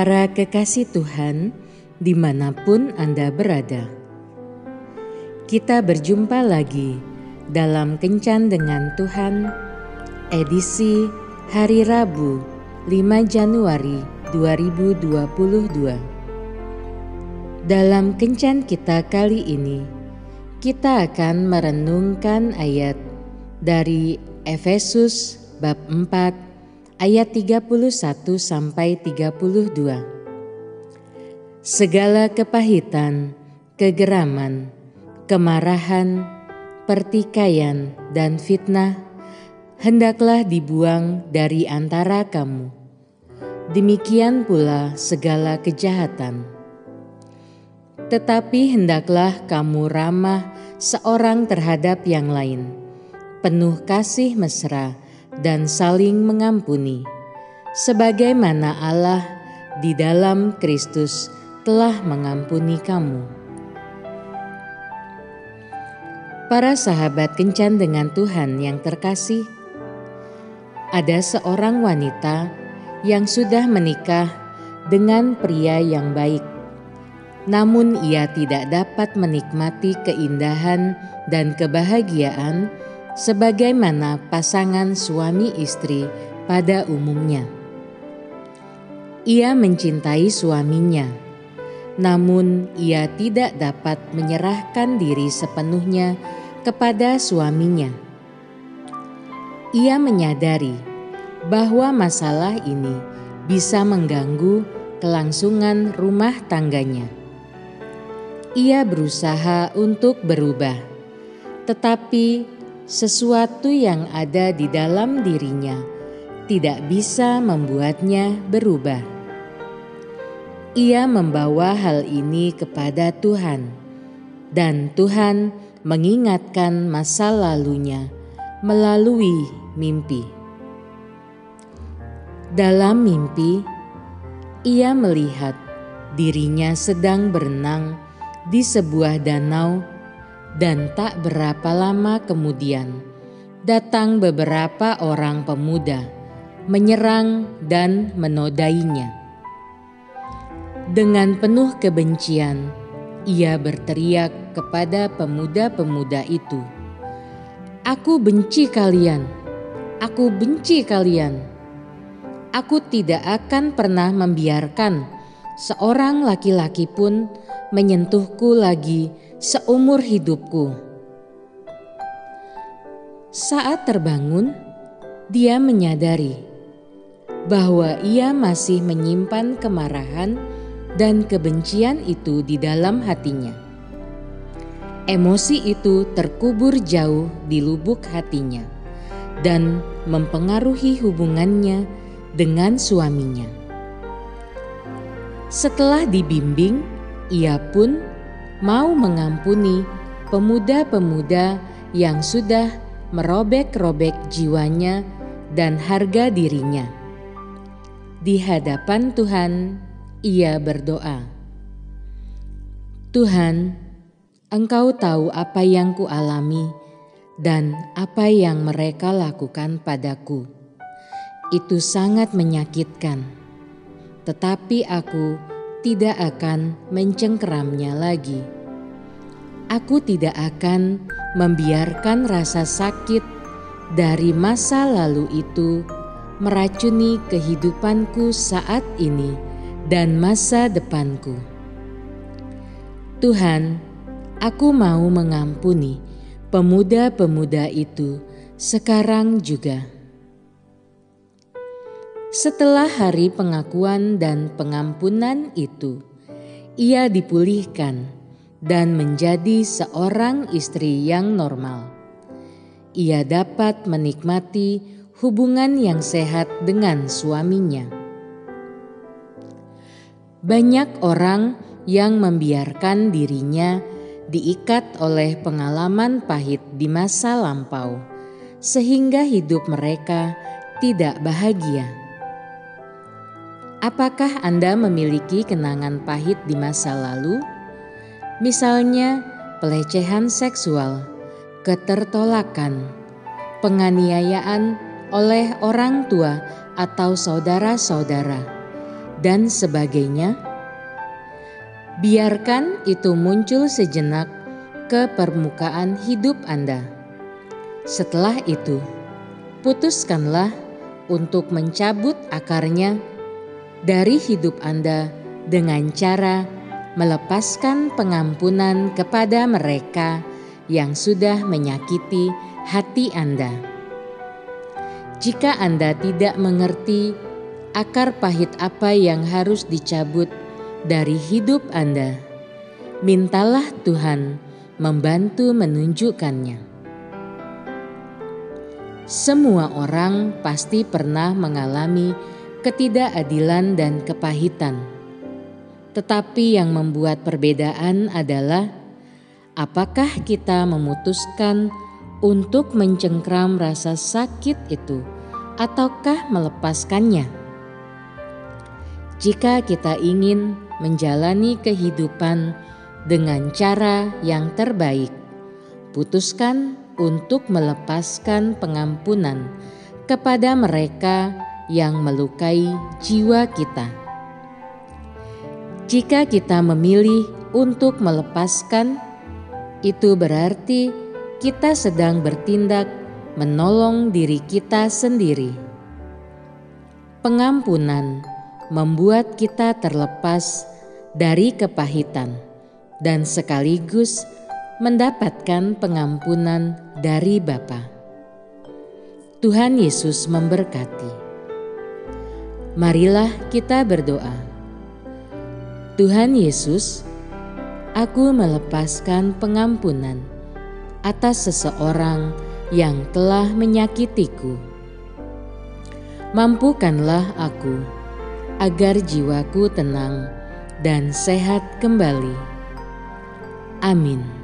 Para kekasih Tuhan, di mana pun Anda berada, kita berjumpa lagi dalam Kencan dengan Tuhan, edisi hari Rabu 5 Januari 2022. Dalam Kencan kita kali ini, kita akan merenungkan ayat dari Efesus bab 4 ayat 31 sampai 32. Segala kepahitan, kegeraman, kemarahan, pertikaian, dan fitnah hendaklah dibuang dari antara kamu. Demikian pula segala kejahatan. Tetapi hendaklah kamu ramah seorang terhadap yang lain, penuh kasih mesra, dan saling mengampuni, sebagaimana Allah di dalam Kristus telah mengampuni kamu. Para sahabat kencan dengan Tuhan yang terkasih, ada seorang wanita yang sudah menikah dengan pria yang baik, namun ia tidak dapat menikmati keindahan dan kebahagiaan sebagaimana pasangan suami istri pada umumnya. Ia mencintai suaminya, namun ia tidak dapat menyerahkan diri sepenuhnya kepada suaminya. Ia menyadari bahwa masalah ini bisa mengganggu kelangsungan rumah tangganya. Ia berusaha untuk berubah, tetapi sesuatu yang ada di dalam dirinya tidak bisa membuatnya berubah. Ia membawa hal ini kepada Tuhan, dan Tuhan mengingatkan masa lalunya melalui mimpi. Dalam mimpi, ia melihat dirinya sedang berenang di sebuah danau dan tak berapa lama kemudian datang beberapa orang pemuda menyerang dan menodainya. Dengan penuh kebencian, ia berteriak kepada pemuda-pemuda itu, "Aku benci kalian! Aku benci kalian! Aku tidak akan pernah membiarkan seorang laki-laki pun menyentuhku lagi." Seumur hidupku. Saat terbangun, dia menyadari bahwa ia masih menyimpan kemarahan dan kebencian itu di dalam hatinya. Emosi itu terkubur jauh di lubuk hatinya dan mempengaruhi hubungannya dengan suaminya. Setelah dibimbing, ia pun mau mengampuni pemuda-pemuda yang sudah merobek-robek jiwanya dan harga dirinya. Di hadapan Tuhan, ia berdoa, "Tuhan, Engkau tahu apa yang kualami dan apa yang mereka lakukan padaku. Itu sangat menyakitkan, tetapi aku..." tidak akan mencengkeramnya lagi. Aku tidak akan membiarkan rasa sakit dari masa lalu itu meracuni kehidupanku saat ini dan masa depanku. Tuhan, aku mau mengampuni pemuda-pemuda itu sekarang juga. Setelah hari pengakuan dan pengampunan itu, ia dipulihkan dan menjadi seorang istri yang normal. Ia dapat menikmati hubungan yang sehat dengan suaminya. Banyak orang yang membiarkan dirinya diikat oleh pengalaman pahit di masa lampau, sehingga hidup mereka tidak bahagia. Apakah Anda memiliki kenangan pahit di masa lalu? Misalnya, pelecehan seksual, ketertolakan, penganiayaan oleh orang tua atau saudara-saudara, dan sebagainya? Biarkan itu muncul sejenak ke permukaan hidup Anda. Setelah itu, putuskanlah untuk mencabut akarnya dari hidup Anda dengan cara melepaskan pengampunan kepada mereka yang sudah menyakiti hati Anda. Jika Anda tidak mengerti akar pahit apa yang harus dicabut dari hidup Anda, mintalah Tuhan membantu menunjukkannya. Semua orang pasti pernah mengalami ketidakadilan dan kepahitan. Tetapi yang membuat perbedaan adalah apakah kita memutuskan untuk mencengkram rasa sakit itu ataukah melepaskannya. Jika kita ingin menjalani kehidupan dengan cara yang terbaik, putuskan untuk melepaskan pengampunan kepada mereka yang melukai jiwa kita. Jika kita memilih untuk melepaskan, itu berarti kita sedang bertindak menolong diri kita sendiri. Pengampunan membuat kita terlepas dari kepahitan dan sekaligus mendapatkan pengampunan dari Bapa. Tuhan Yesus memberkati. Marilah kita berdoa. Tuhan Yesus, aku melepaskan pengampunan atas seseorang yang telah menyakitiku. Mampukanlah aku agar jiwaku tenang dan sehat kembali. Amin.